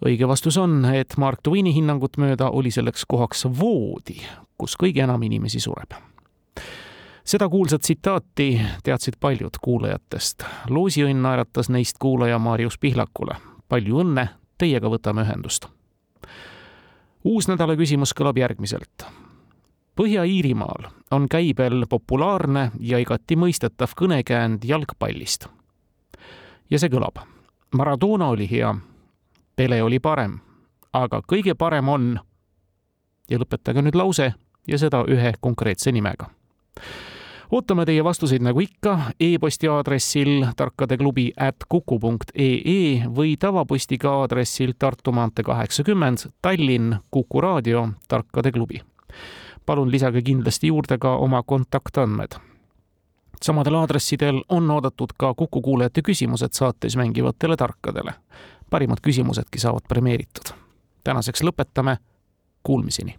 õige vastus on, et Mark Twaini hinnangut mööda oli selleks kohaks voodi, kus kõige enam inimesi sureb. seda kuulsat tsitaati teadsid paljud kuulajatest. loosiõnn naeratas neist kuulaja Marius Pihlakule. palju õnne, teiega võtame ühendust. uus nädala küsimus kõlab järgmiselt. Põhja-Iirimaal on käibel populaarne ja igati mõistetav kõnekäänd jalgpallist. ja see kõlab. Maradona oli hea Pele oli parem, aga kõige parem on ja lõpetage nüüd lause ja seda ühe konkreetse nimega. Ootame teie vastuseid nagu ikka e-posti aadressil tarkadeklubi at kuku punkt ee või tavapostiga aadressil Tartu maantee kaheksakümmend, Tallinn, Kuku raadio, Tarkade klubi. palun lisage kindlasti juurde ka oma kontaktandmed samadel aadressidel on oodatud ka Kuku kuulajate küsimused saates mängivatele tarkadele parimad küsimusedki saavad premeeritud. tänaseks lõpetame, kuulmiseni.